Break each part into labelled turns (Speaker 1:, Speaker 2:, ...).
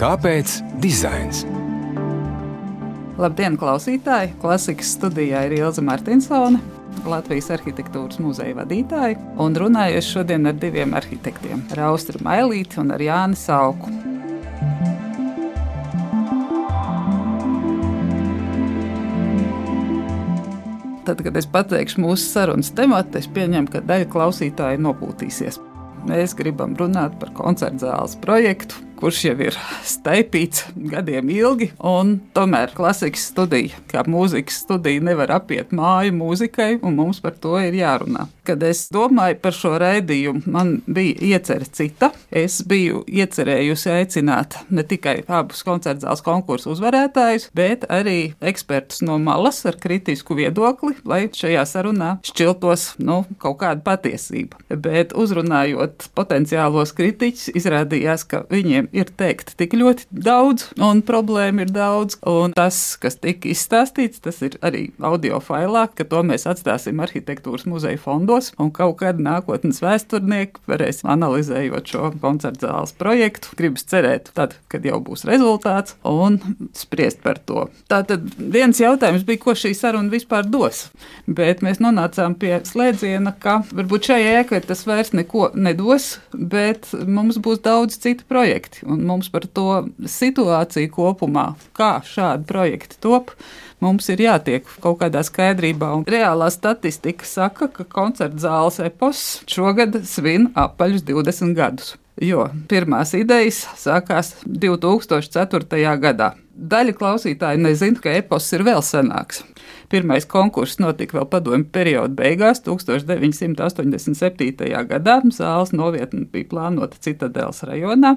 Speaker 1: Kāpēc dizains?
Speaker 2: Labdien, klausītāji! Klasikas studijā ir Ilza Martinsone, Latvijas arhitektūras muzeja vadītāja. Un runāju šodien ar diviem arhitektiem - ar Austru Mailīti un Jāni Sauku. Tad, kad es pateikšu mūsu sarunas tematu, es pieņemu, ka daļa klausītāju nopūtīsies. Mēs gribam runāt par koncerta zāles projektu, kurš jau ir staipīts gadiem ilgi. Tomēr klasikas studija, kā mūzikas studija, nevar apiet māju mūzikai, un mums par to ir jārunā. Kad es domāju par šo raidījumu, man bija iecerē cita. Es biju iecerējusi aicināt ne tikai abus koncerta zāles konkursu uzvarētājus, bet arī ekspertus no malas ar kritisku viedokli, lai šajā sarunā šķiltos nu, kaut kāda patiesība. Bet uzrunājot potenciālos kritiķus, izrādījās, ka viņiem ir teikt tik ļoti daudz, un problēma ir daudz. Un tas, kas tika izstāstīts, tas ir arī audio failā, ka to mēs atstāsim arhitektūras muzeja fondos, un kaut kad nākotnes vēsturnieki varēs analizējot šo koncertu zāles projektu. Gribas cerēt, tad, kad jau būs rezultāts, un spriest par to. Tātad viens jautājums bija, ko šī saruna vispār dos, bet mēs nonācām pie slēdziena, ka varbūt šai ēkai tas vairs neko nedos, bet mums būs daudz citu projektu un mums par to situāciju kopumā, kā šādi projekti top, mums ir jātiek kaut kādā skaidrībā. Un reālā statistika saka, ka koncerta zāles epos šogad svin apaļus 20 gadus. Jo pirmās idejas sākās 2004. gadā. Daļa klausītāju nezina, ka epos ir vēl senāks. Pirmais konkurss notika vēl padomju perioda beigās, 1987. gadā. Zāles novietne bija plānota Citadeles rajonā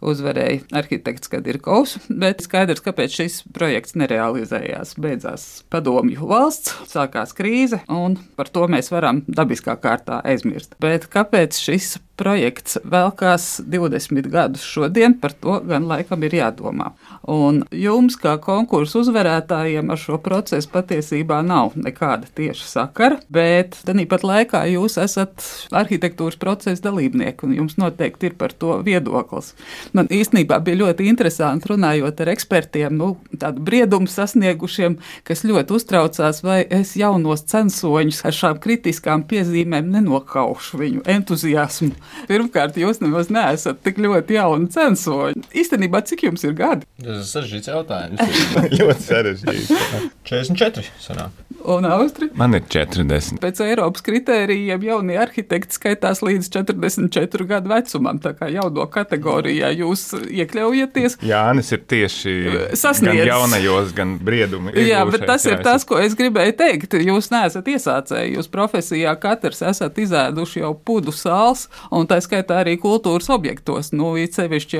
Speaker 2: uzvarēja arhitekts Kadirkovs, bet skaidrs, kāpēc šis projekts nerealizējās. Beidzās padomju valsts, sākās krīze, un par to mēs varam dabiskā kārtā aizmirst. Bet kāpēc šis projekts velkās 20 gadus šodien, par to gan laikam ir jādomā. Un jums, kā konkursu uzvarētājiem, ar šo procesu patiesībā nav nekāda tieša sakara, bet tāpat laikā jūs esat arhitektūras procesa dalībnieki, un jums noteikti ir par to viedoklis. Man īstenībā bija ļoti interesanti runājot ar ekspertiem, nu, tādu briedumu sasniegušiem, kas ļoti uztraucās, vai es jaunos censoņus ar šām kritiskām piezīmēm nenokaušu viņu entuziasmu. Pirmkārt, jūs nemaz neesat tik ļoti jauni censoņi. Īstenībā, cik jums ir gadi?
Speaker 3: Tas ir sarežģīts jautājums.
Speaker 4: ļoti sarežģīts.
Speaker 3: 44. Sanāk.
Speaker 2: Un Austrija?
Speaker 1: Man ir 40.
Speaker 2: Pēc Eiropas kritērijiem jaunie arhitekti skaitās līdz 44 gadu vecumam. Tā kā jauno kategorijā jūs iekļaujaties.
Speaker 4: Jānis ir tieši
Speaker 2: Sasniedz.
Speaker 4: gan jaunajos, gan briedumi.
Speaker 2: Jā, bet tas ir tas, ko es gribēju teikt. Jūs neesat iesācēji, jūs profesijā katrs esat izēduši jau pudu sāls, un tā skaitā arī kultūras objektos. Nu,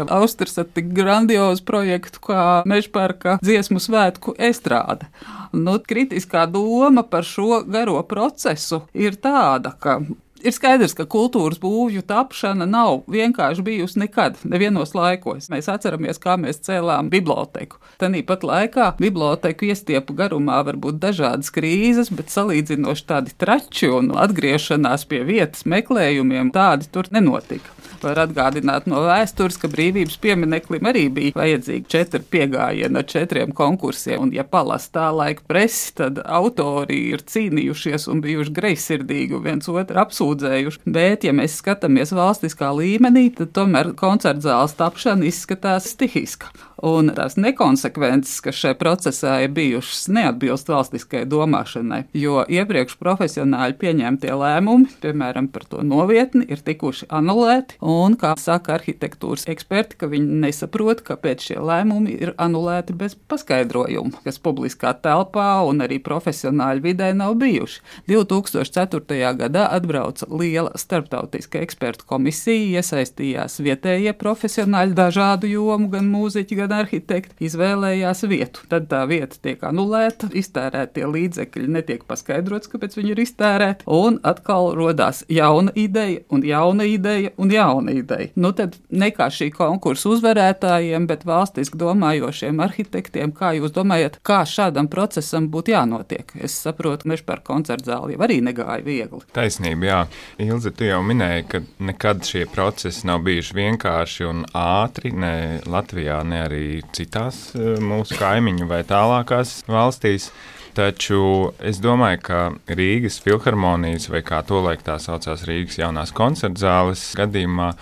Speaker 2: jau Austras ar tik grandiozu projektu kā Mežparka dziesmu svētku estrāde. Nu, kritiskā doma par šo garo procesu ir tāda, ka Ir skaidrs, ka kultūras būvju tapšana nav vienkārši bijusi nekad, nevienos laikos. Mēs atceramies, kā mēs cēlām biblioteku. Tāpat laikā biblioteku iestiepu garumā var būt dažādas krīzes, bet salīdzinoši tādi trači un atgriešanās pie vietas meklējumiem tādi tur nenotika. Var atgādināt no vēstures, ka brīvības piemineklim arī bija vajadzīgi četri piegājieni ar četriem konkursiem. Un, ja palas tā laika presi, tad autori ir cīnījušies un bijuši greizsirdīgi un viens otru apsūdzējuši. Bet, ja mēs skatāmies valstiskā līmenī, tad tomēr koncerta zāles tapšana izskatās stihiska. Un tās nekonsekvences, kas šajā procesā ir bijušas, neatbilst valstiskai domāšanai, jo iepriekš profesionāļi pieņemtie lēmumi, piemēram, par to novietni, ir tikuši anulēti. Un, kā saka arhitektūras eksperti, ka viņi nesaprot, kāpēc šie lēmumi ir anulēti bez paskaidrojuma, kas publiskā telpā un arī profesionāļu vidē nav bijuši. 2004. gadā atbrauca liela starptautiska ekspertu komisija, iesaistījās vietējie profesionāļi dažādu jomu, gan mūziķi, gan arhitekti, izvēlējās vietu. Tad tā vieta tiek anulēta, iztērētie līdzekļi netiek paskaidrots, kāpēc viņi ir iztērēti, un atkal rodās jauna ideja un jauna ideja un jauna Leonīdai. Nu, tad ne kā šī konkursa uzvarētājiem, bet valstiski domājošiem arhitektiem, kā jūs domājat, kā šādam procesam būtu jānotiek? Es saprotu, meža par koncertu zāli jau arī negāja viegli.
Speaker 4: Taisnība, jā. Ilze, tu jau minēji, ka nekad šie procesi nav bijuši vienkārši un ātri, ne Latvijā, ne arī citās eh, mūsu kaimiņu vai tālākās valstīs. Taču es domāju, ka Rīgas filharmonijas, vai kā to laik tā saucās Rīgas jaunās koncerta zāles gadījumā,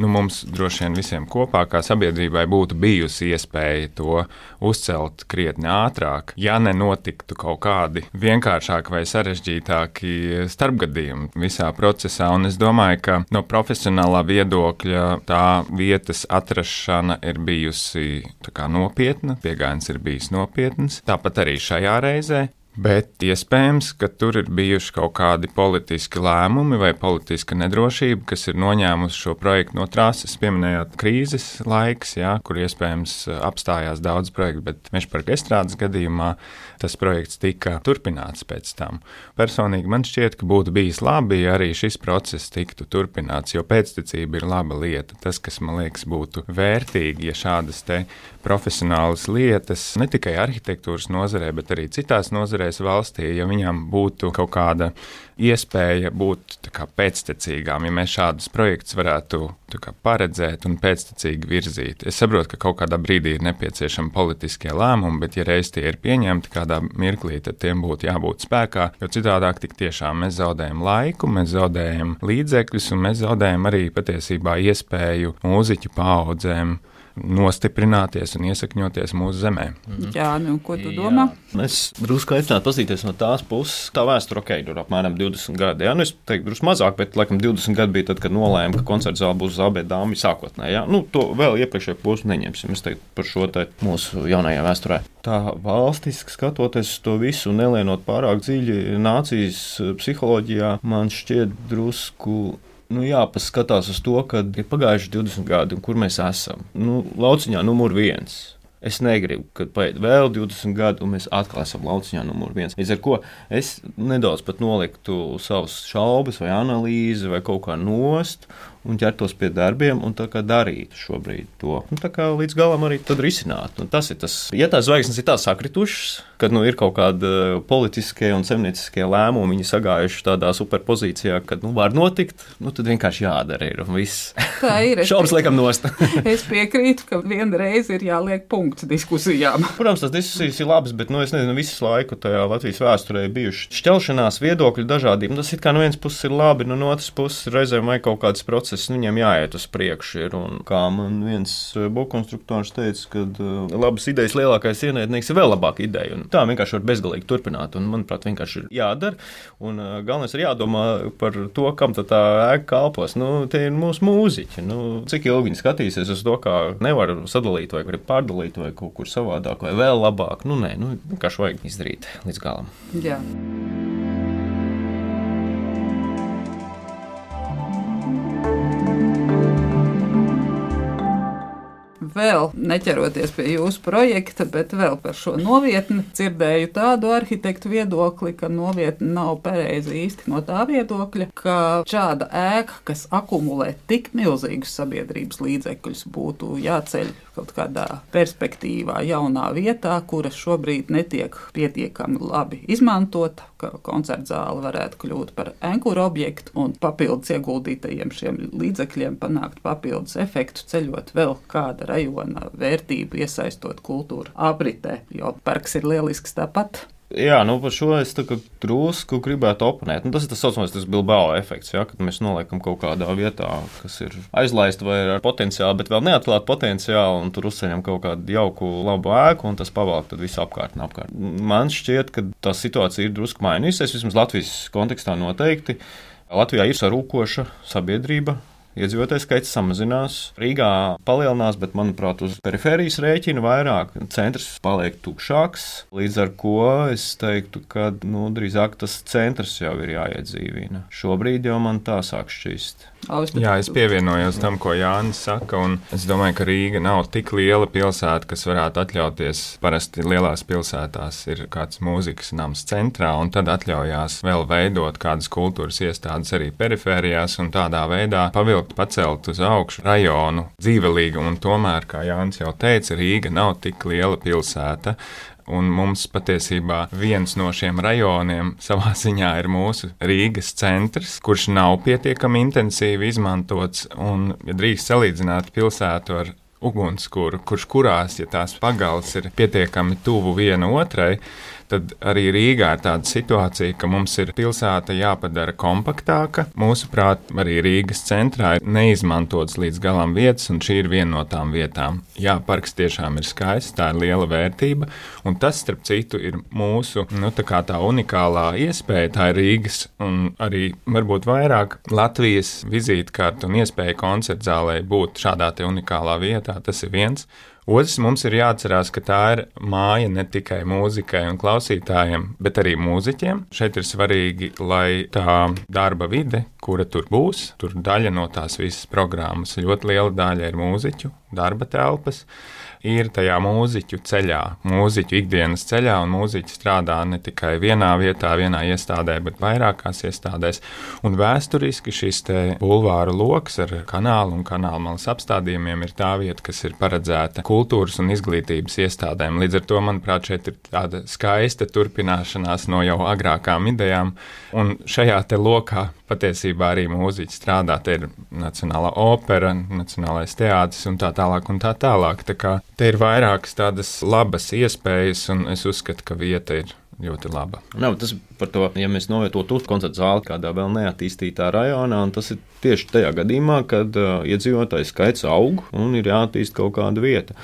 Speaker 4: nu, mums droši vien visiem kopā, kā sabiedrībai, būtu bijusi iespēja to uzcelt krietni ātrāk, ja nenotiktu kaut kādi vienkāršāki vai sarežģītāki starpgadījumi visā procesā. Un es domāju, ka no profesionālā viedokļa tā vietas atrašana ir bijusi nopietna, pieejams ir bijis nopietns. Tāpat arī šajā reizē. Bet iespējams, ka tur ir bijuši kaut kādi politiski lēmumi vai politiska nedrošība, kas ir noņēmusi šo projektu no trases. Pieminējot krīzes laiks, jā, kur iespējams apstājās daudz projektu, bet Mešparka estrādes gadījumā tas projekts tika turpināts pēc tam. Personīgi man šķiet, ka būtu bijis labi, ja arī šis process tiktu turpināts, jo pēctecība ir laba lieta. Tas, kas man liekas būtu vērtīgi, ja šādas profesionālas lietas ne tikai arhitektūras nozarē, bet arī citās nozarēs valstī, ja viņām būtu kaut kāda iespēja būt kā, pēctecīgām, ja mēs šādus projektus varētu kā, paredzēt un pēctecīgi virzīt. Es saprotu, ka kaut kādā brīdī ir nepieciešami politiskie lēmumi, bet, ja reiz tie ir pieņemti kādā mirklī, tad tiem būtu jābūt spēkā, jo citādāk tik tiešām mēs zaudējam laiku, mēs zaudējam līdzekļus un mēs zaudējam arī patiesībā iespēju mūziķu paudzēm nostiprināties un iesakņoties mūsu zemē.
Speaker 2: Mhm. Jā, nu, ko tu Jā. domā?
Speaker 3: Es drusku aicinātu paskatīties no tās puses, tā vēsture, ok, tur apmēram 20 gadi. Jā, nu, es teiktu, drusku mazāk, bet laikam 20 gadi bija tad, kad nolēma, ka koncerts zāle būs Zabē dāmas sākotnēji. Jā, nu, to vēl iepriekšējā posmu neņemsim. Es teiktu par šo te mūsu jaunajā vēsturē. Tā valstiski skatoties to visu, nelienot pārāk dziļi nācijas psiholoģijā, man šķiet drusku nu, jāpaskatās uz to, ka ir pagājuši 20 gadi, un kur mēs esam. Nu, lauciņā numur viens. Es negribu, kad paiet vēl 20 gadi, un mēs atkal esam lauciņā numur viens. Līdz ar to es nedaudz pat noliktu savus šaubas, vai analīzi, vai kaut kā nost, un ķertos pie darbiem un darītu šobrīd to. Un tā kā līdz galam arī risināt. Un tas ir tas, ja tās zvaigznes ir tā sakritušas, kad nu, ir kaut kāda politiskie un zemnieciskie lēmumi, viņi sagājuši tādā superpozīcijā, ka nu, var notikt, nu, tad vienkārši jādara. Ir,
Speaker 2: tā ir.
Speaker 3: Šaubas liekam nost.
Speaker 2: es piekrītu, ka vienreiz ir jāliek punkts diskusijām.
Speaker 3: Protams, tas diskusijas ir labas, bet nu, es nezinu, visu laiku tajā Latvijas vēsturē bijuši šķelšanās, viedokļu dažādība. Tas it kā no vienas puses ir labi, no otras puses reizēm vajag kaut kāds process process, viņiem jāiet uz priekšu. Ir, un, kā man viens eh, būvkonstruktors teica, ka uh, labas idejas lielākais ienaidnieks ir vēl labāka ideja. Un tā vienkārši var bezgalīgi turpināt. Un, manuprāt, vienkārši ir jādara. Un uh, galvenais ir jādomā par to, kam tā ēka kalpos. Nu, tie ir mūsu mūziķi. Nu, cik ilgi viņi skatīsies uz to, kā nevar sadalīt vai pārdalīt vai kaut kur savādāk vai vēl labāk. Nu, nē, nu, vienkārši vajag izdarīt līdz galam.
Speaker 2: Jā. Vēl neķeroties pie jūsu projekta, bet vēl par šo novietni. Dzirdēju tādu arhitektu viedokli, ka novietne nav pareizi īsti no tā viedokļa, ka šāda ēka, kas akumulē tik milzīgus sabiedrības līdzekļus, būtu jāceļ kaut kādā perspektīvā, jaunā vietā, kura šobrīd netiek pietiekami labi izmantota, ka koncerta zāle varētu kļūt par ankuru objektu un papildus ieguldītajiem šiem līdzekļiem panākt papildus efektu, ceļot vēl kāda rajona vērtību, iesaistot kultūru apritē, jo parks ir lielisks tāpat.
Speaker 3: Jā, nu par šo es drusku gribētu oponēt. Nu, tas ir tas saucamais tas Bilbao efekts, ja, kad mēs noliekam kaut kādā vietā, kas ir aizlaista vai ar potenciālu, bet vēl neatklāta potenciālu, un tur uzceļam kaut kādu jauku, labu ēku, un tas pavalk visu apkārt un apkārt. Man šķiet, ka tā situācija ir drusku mainījusies, vismaz Latvijas kontekstā noteikti. Latvijā ir sarūkoša sabiedrība, Iedzīvotāju skaits samazinās, Rīgā palielinās, bet, manuprāt, uz perifērijas rēķina vairāk. Centrs paliek tukšāks, līdz ar to es teiktu, ka nu, drīzāk tas centrs jau ir jāiedzīvina. Šobrīd jau man tā sāk šķist.
Speaker 4: Jā, es pievienojos tam, ko Jānis saka. Es domāju, ka Rīga nav tik liela pilsēta, kas varētu atļauties. Parasti lielās pilsētās ir kāds mūzikas nams centrā, un tad atļaujās vēl veidot kādas kultūras iestādes arī perifērijās, un tādā veidā pavilkt, pacelt uz augšu rajonu dzīvelīgumu. Tomēr, kā Jānis jau teica, Rīga nav tik liela pilsēta. Un mums patiesībā viens no šiem rajoniem savā ziņā ir mūsu Rīgas centrs, kurš nav pietiekami intensīvi izmantots. Un, ja drīkst salīdzināt pilsētu ar ugunskura, kurš kurās, ja tās pagals ir pietiekami tuvu viena otrai, tad arī Rīgā ir tāda situācija, ka mums ir pilsēta jāpadara kompaktāka. Mūsuprāt, arī Rīgas centrā ir neizmantotas līdz galam vietas, un šī ir viena no tām vietām. Jā, parks tiešām ir skaists, tā ir liela vērtība, un tas, starp citu, ir mūsu nu, tā, tā unikālā iespēja. Tā ir Rīgas un arī varbūt vairāk Latvijas vizītkārta un iespēja koncertzālē būt šādā unikālā vietā. Tas ir viens. Otrs mums ir jāatcerās, ka tā ir māja ne tikai mūzikai un klausītājiem, bet arī mūziķiem. Šeit ir svarīgi, lai tā darba vide, kura tur būs, tur daļa no tās visas programmas, ļoti liela daļa ir mūziķu darba telpas ir tajā mūziķu ceļā, mūziķu ikdienas ceļā, un mūziķi strādā ne tikai vienā vietā, vienā iestādē, bet vairākās iestādēs. Un vēsturiski šis bulvāra lokus ar kanālu un kanāla malas apstādījumiem ir tā vieta, kas ir paredzēta kultūras un izglītības iestādēm. Līdz ar to, manuprāt, šeit ir tāda skaista turpināšanās no jau agrākām idejām, un šajā te lokā patiesībā arī mūziķi strādā. Te ir Nacionālā opera, Nacionālais teātris un tā tālāk. Un tā tālāk. Tā kā Te ir vairākas tādas labas iespējas, un es uzskatu, ka vieta ir ļoti laba.
Speaker 3: Nav, tas par to, ja mēs novietotu koncertu zāli kādā vēl neattīstītā rajonā, tas ir tieši tajā gadījumā, kad uh, iedzīvotāju skaits aug un ir jāattīst kaut kāda vieta.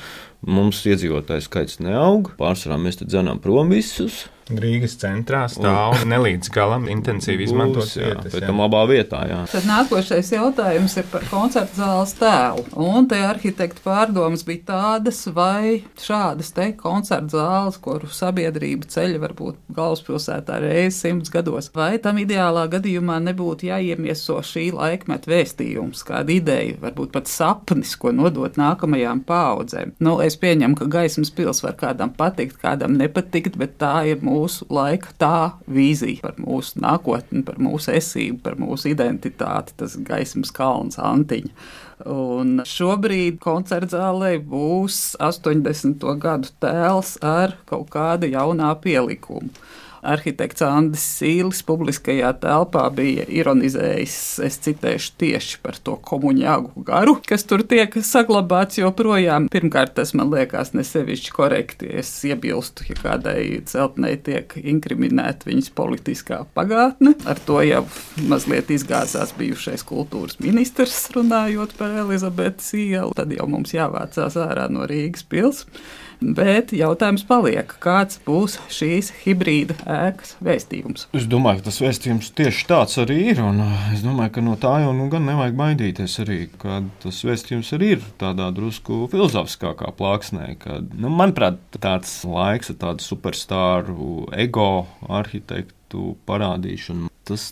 Speaker 3: Mums iedzīvotāju skaits neaug, pārsvarā mēs te dzenām prom visus.
Speaker 4: Rīgas centrā stāv un, ne līdz galam intensīvi izmantots vietas.
Speaker 3: Jā, tam labā vietā, jā.
Speaker 2: Tad nākošais jautājums ir par koncertu zāles tēlu. Un te arhitekta pārdomas bija tādas, vai šādas te koncertu zāles, kuru sabiedrība ceļa varbūt galvaspilsētā reizi simts gados, vai tam ideālā gadījumā nebūtu jāiemieso šī laikmeta vēstījums, kāda ideja, varbūt pat sapnis, ko nodot nākamajām paudzēm. Nu, es pieņemu, ka gaismas pils var kādam patikt, kādam nepatikt, bet tā ir mūsu mūsu laika tā vīzija par mūsu nākotni, par mūsu esību, par mūsu identitāti, tas gaismas kalns Antiņa. Un šobrīd koncertzālē būs 80. gadu tēls ar kaut kādu jaunā pielikumu arhitekts Andris Sīlis publiskajā telpā bija ironizējis, es citēšu tieši par to komuņāgu garu, kas tur tiek saglabāts joprojām. Pirmkārt, tas man liekas nesevišķi korekti. Es iebilstu, ja kādai celtnei tiek inkriminēta viņas politiskā pagātne. Ar to jau mazliet izgāzās bijušais kultūras ministrs runājot par Elizabetes ielu. Tad jau mums jāvācās ārā no Rīgas pilsētas. Bet jautājums paliek, kāds būs šīs hibrīda ēkas vēstījums?
Speaker 3: Es domāju, ka tas vēstījums tieši tāds arī ir. Es domāju, ka no tā jau nu gan nevajag baidīties arī, ka tas vēstījums arī ir tādā drusku filozofiskākā plāksnē. Kad, nu, manuprāt, tāds laiks ar tādu superstāru ego arhitektu parādīšanu tas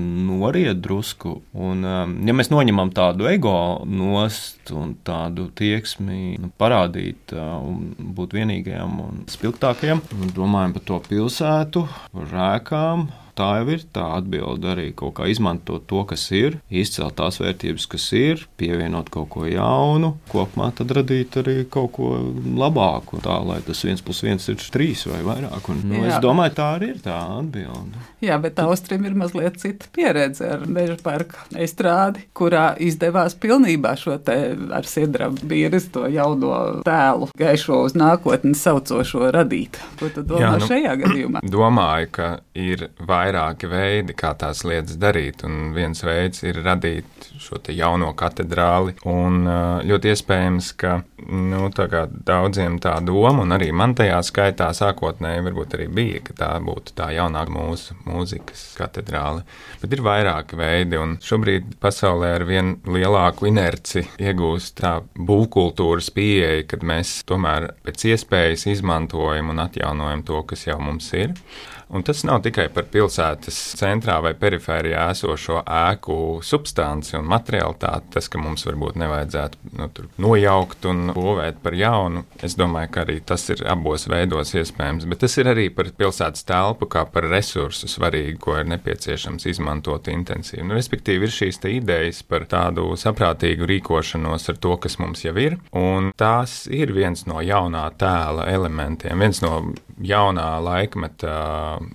Speaker 3: noriet drusku. Un, um, ja mēs noņemam tādu ego nost un tādu tieksmi nu, parādīt uh, un būt vienīgajam un spilgtākajam, domājam par to pilsētu, par rēkām tā jau ir tā atbilde arī kaut kā izmantot to, kas ir, izcelt tās vērtības, kas ir, pievienot kaut ko jaunu, kopumā tad radīt arī kaut ko labāku, tā lai tas viens plus viens ir trīs vai vairāk. Un, nu, es domāju, tā arī ir tā atbilde.
Speaker 2: Jā, bet Austrim ir mazliet cita pieredze ar meža parka estrādi, kurā izdevās pilnībā šo te ar siedrabu bīres to jauno tēlu, gaišo uz nākotni saucošo radīt. Ko tu domā Jā, nu, šajā gadījumā?
Speaker 4: Domāju, ka ir vairāk vairāki veidi, kā tās lietas darīt. Un viens veids ir radīt šo jauno katedrāli. Un ļoti iespējams, ka nu, tā daudziem tā doma, un arī man tajā skaitā sākotnēji varbūt arī bija, ka tā būtu tā jaunākā mūsu mūzikas katedrāle. Bet ir vairāki veidi, un šobrīd pasaulē ar vien lielāku inerci iegūst tā būvkultūras pieeja, kad mēs tomēr pēc iespējas izmantojam un atjaunojam to, kas jau mums ir. Un tas nav tikai par pilsētas centrā vai perifērijā esošo ēku substanci un materialitāti, tas, ka mums varbūt nevajadzētu nu, nojaukt un būvēt par jaunu. Es domāju, ka arī tas ir abos veidos iespējams, bet tas ir arī par pilsētas telpu, kā par resursu svarīgu, ko ir nepieciešams izmantot intensīvi. Nu, respektīvi, ir šīs idejas par tādu saprātīgu rīkošanos ar to, kas mums jau ir, un tās ir viens no jaunā tēla elementiem, viens no jaunā laikmeta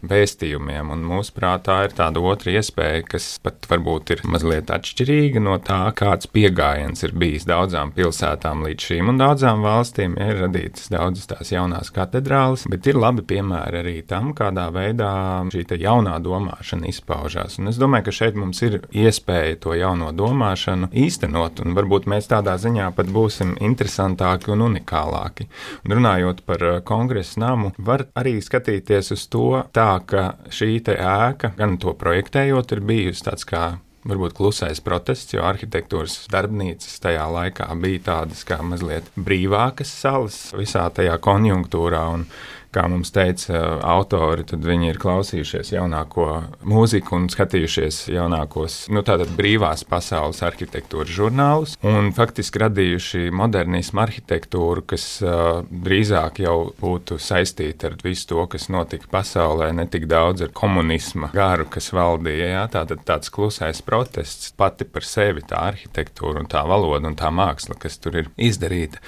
Speaker 4: vēstījumiem. Un mūsuprāt, tā ir tāda otra iespēja, kas pat varbūt ir mazliet atšķirīga no tā, kāds pieejams ir bijis daudzām pilsētām līdz šim. Un daudzām valstīm ir radītas daudzas tās jaunās katedrāles, bet ir labi piemēri arī tam, kādā veidā šī jaunā domāšana izpaužās. Un es domāju, ka šeit mums ir iespēja to jauno domāšanu īstenot, un varbūt mēs tādā ziņā pat būsim interesantāki un unikālāki. Un runājot par uh, kongresa namu, var arī skatīties uz to tā, ka šī ēka, gan to projektējot, ir bijusi tāds kā varbūt klusais protests, jo arhitektūras darbnīcas tajā laikā bija tādas kā mazliet brīvākas salas visā tajā konjunktūrā. Un kā mums teica autori, tad viņi ir klausījušies jaunāko mūziku un skatījušies jaunākos, nu, tātad brīvās pasaules arhitektūras žurnālus un faktiski radījuši modernismu arhitektūru, kas uh, drīzāk jau būtu saistīta ar visu to, kas notika pasaulē, ne tik daudz ar komunisma garu, kas valdīja. Jā, tātad tāds klusais protests pati par sevi, tā arhitektūra un tā valoda un tā māksla, kas tur ir izdarīta.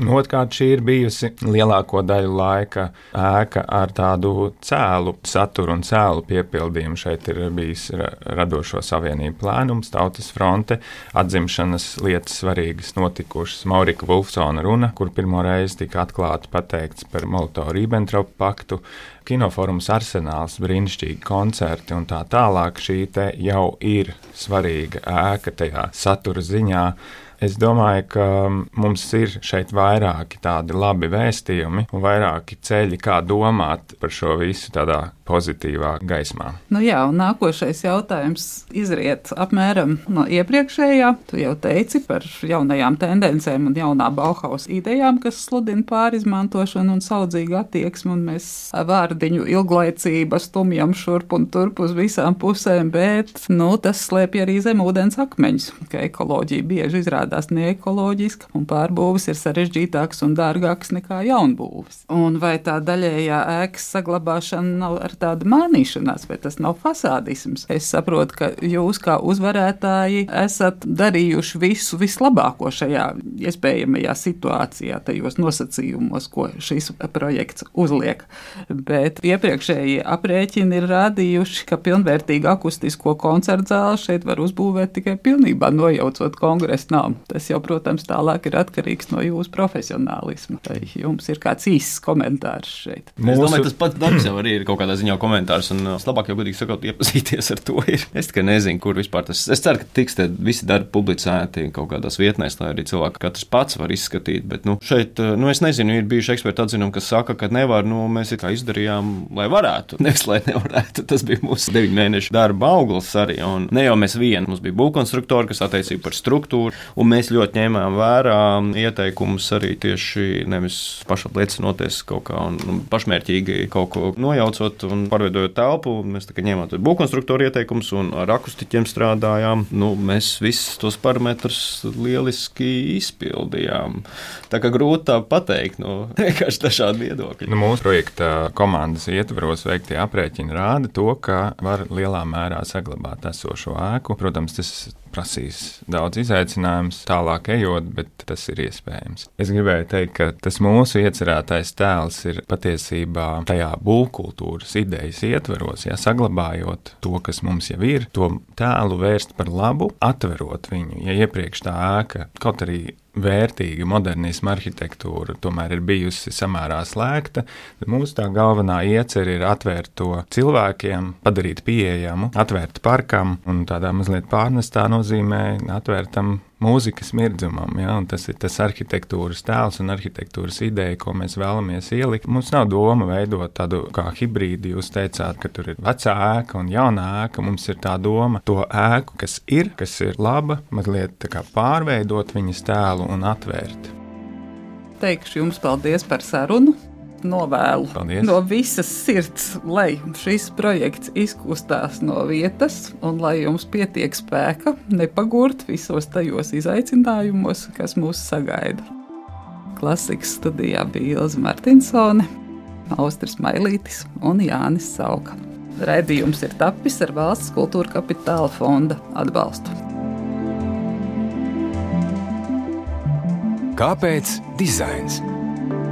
Speaker 4: Un otrkārt, šī ir bijusi lielāko daļu laika ēka ar tādu cēlu saturu un cēlu piepildījumu. Šeit ir bijis radošo savienību plēnums, tautas fronte, atzimšanas lietas svarīgas notikušas. Maurika Vulfsona runa, kur pirmo reizi tika atklāti pateikts par Molotovu-Ribbentropu paktu, kinoforums Arsenāls, brīnišķīgi koncerti un tā tālāk. Šī jau ir svarīga ēka tajā satura ziņā Es domāju, ka mums ir šeit vairāki tādi labi vēstījumi un vairāki ceļi, kā domāt par šo visu tādā pozitīvā gaismā.
Speaker 2: Nu jā, un nākošais jautājums izriet apmēram no iepriekšējā. Tu jau teici par jaunajām tendencēm un jaunā Bauhaus idejām, kas sludina pārizmantošanu un saudzīgu attieksmi, un mēs vārdiņu ilglaicība stumjam šurp un turp uz visām pusēm, bet, nu, tas slēpj arī zem ūdens akmeņus, ka ekoloģija bieži izrādās neekoloģiska, un pārbūves ir sarežģītākas un dārgākas nekā jaunbūves. Un vai tā daļējā ēkas saglabāšana nav ar tādu mānīšanās, vai tas nav fasādisms? Es saprotu, ka jūs kā uzvarētāji esat darījuši visu vislabāko šajā iespējamajā situācijā, tajos nosacījumos, ko šis projekts uzliek. Bet iepriekšējie aprēķini ir rādījuši, ka pilnvērtīgu akustisko koncertu zāli šeit var uzbūvēt tikai pilnībā nojaucot kongresa namu. Tas jau, protams, tālāk ir atkarīgs no jūsu profesionālisma. Vai jums ir kāds īsts komentārs šeit?
Speaker 3: Mūsu... Es domāju, tas pats darbs jau arī ir kaut kādā ziņā komentārs, un es labāk jau godīgi sakot, iepazīties ar to. Ir. Es tikai nezinu, kur vispār tas ir. Es ceru, ka tiks visi darbi publicēti kaut kādās vietnēs, lai arī cilvēki katrs pats var izskatīt. Bet nu, šeit, nu, es nezinu, ir bijuši eksperti atzinumi, kas saka, ka nevar, nu, mēs kā izdarījām, lai varētu, nevis lai nevarētu. Tas bija mūsu deviņu mēnešu darba auglis arī. Un ne jau mēs vieni, mums bija būvkonstruktori, kas attiecīgi par struktūru, un mēs ļoti ņēmām vērā ieteikumus arī tieši nevis pašapliecinoties kaut kā un, un pašmērķīgi kaut ko nojaucot un pārveidojot telpu. Mēs ņēmām būvkonstruktoru ieteikumus un ar akustiķiem strādājām. Nu, mēs visus tos parametrus lieliski izpildījām. Tā kā grūti tā pateikt, no nu, vienkārši dažādi viedokļi.
Speaker 4: Nu, mūsu projekta komandas ietvaros veiktie aprēķini rāda to, ka var lielā mērā saglabāt esošo ēku. Protams, tas prasīs daudz izaicinājumu tālāk ejot, bet tas ir iespējams. Es gribēju teikt, ka tas mūsu iecerētais tēls ir patiesībā tajā būvkultūras idejas ietveros, ja saglabājot to, kas mums jau ir, to tēlu vērst par labu, atverot viņu. Ja iepriekš tā ēka kaut arī vērtīga modernisma arhitektūra tomēr ir bijusi samērā slēgta, mūsu tā galvenā iecerē ir atvērt to cilvēkiem, padarīt pieejamu, atvērt parkam un tādā mazliet pārnestā nozīmē atvērtam mūzikas mirdzumam. Ja? Tas ir tas arhitektūras tēls un arhitektūras ideja, ko mēs vēlamies ielikt. Mums nav doma veidot tādu kā hibrīdu. Jūs teicāt, ka tur ir vecā ēka un jaunā ēka. Mums ir tā doma to ēku, kas ir, kas ir laba, mazliet pārveidot viņas tēlu un atvērt.
Speaker 2: Teikšu jums paldies par sarunu novēlu
Speaker 4: Paldies.
Speaker 2: no visas sirds, lai šis projekts izkustās no vietas un lai jums pietiek spēka nepagurt visos tajos izaicinājumos, kas mūs sagaida. Klasikas studijā bija Ilza Martinsone, Austris Mailītis un Jānis Sauka. Raidījums ir tapis ar valsts kultūra kapitāla fonda atbalstu.
Speaker 1: Kāpēc dizains?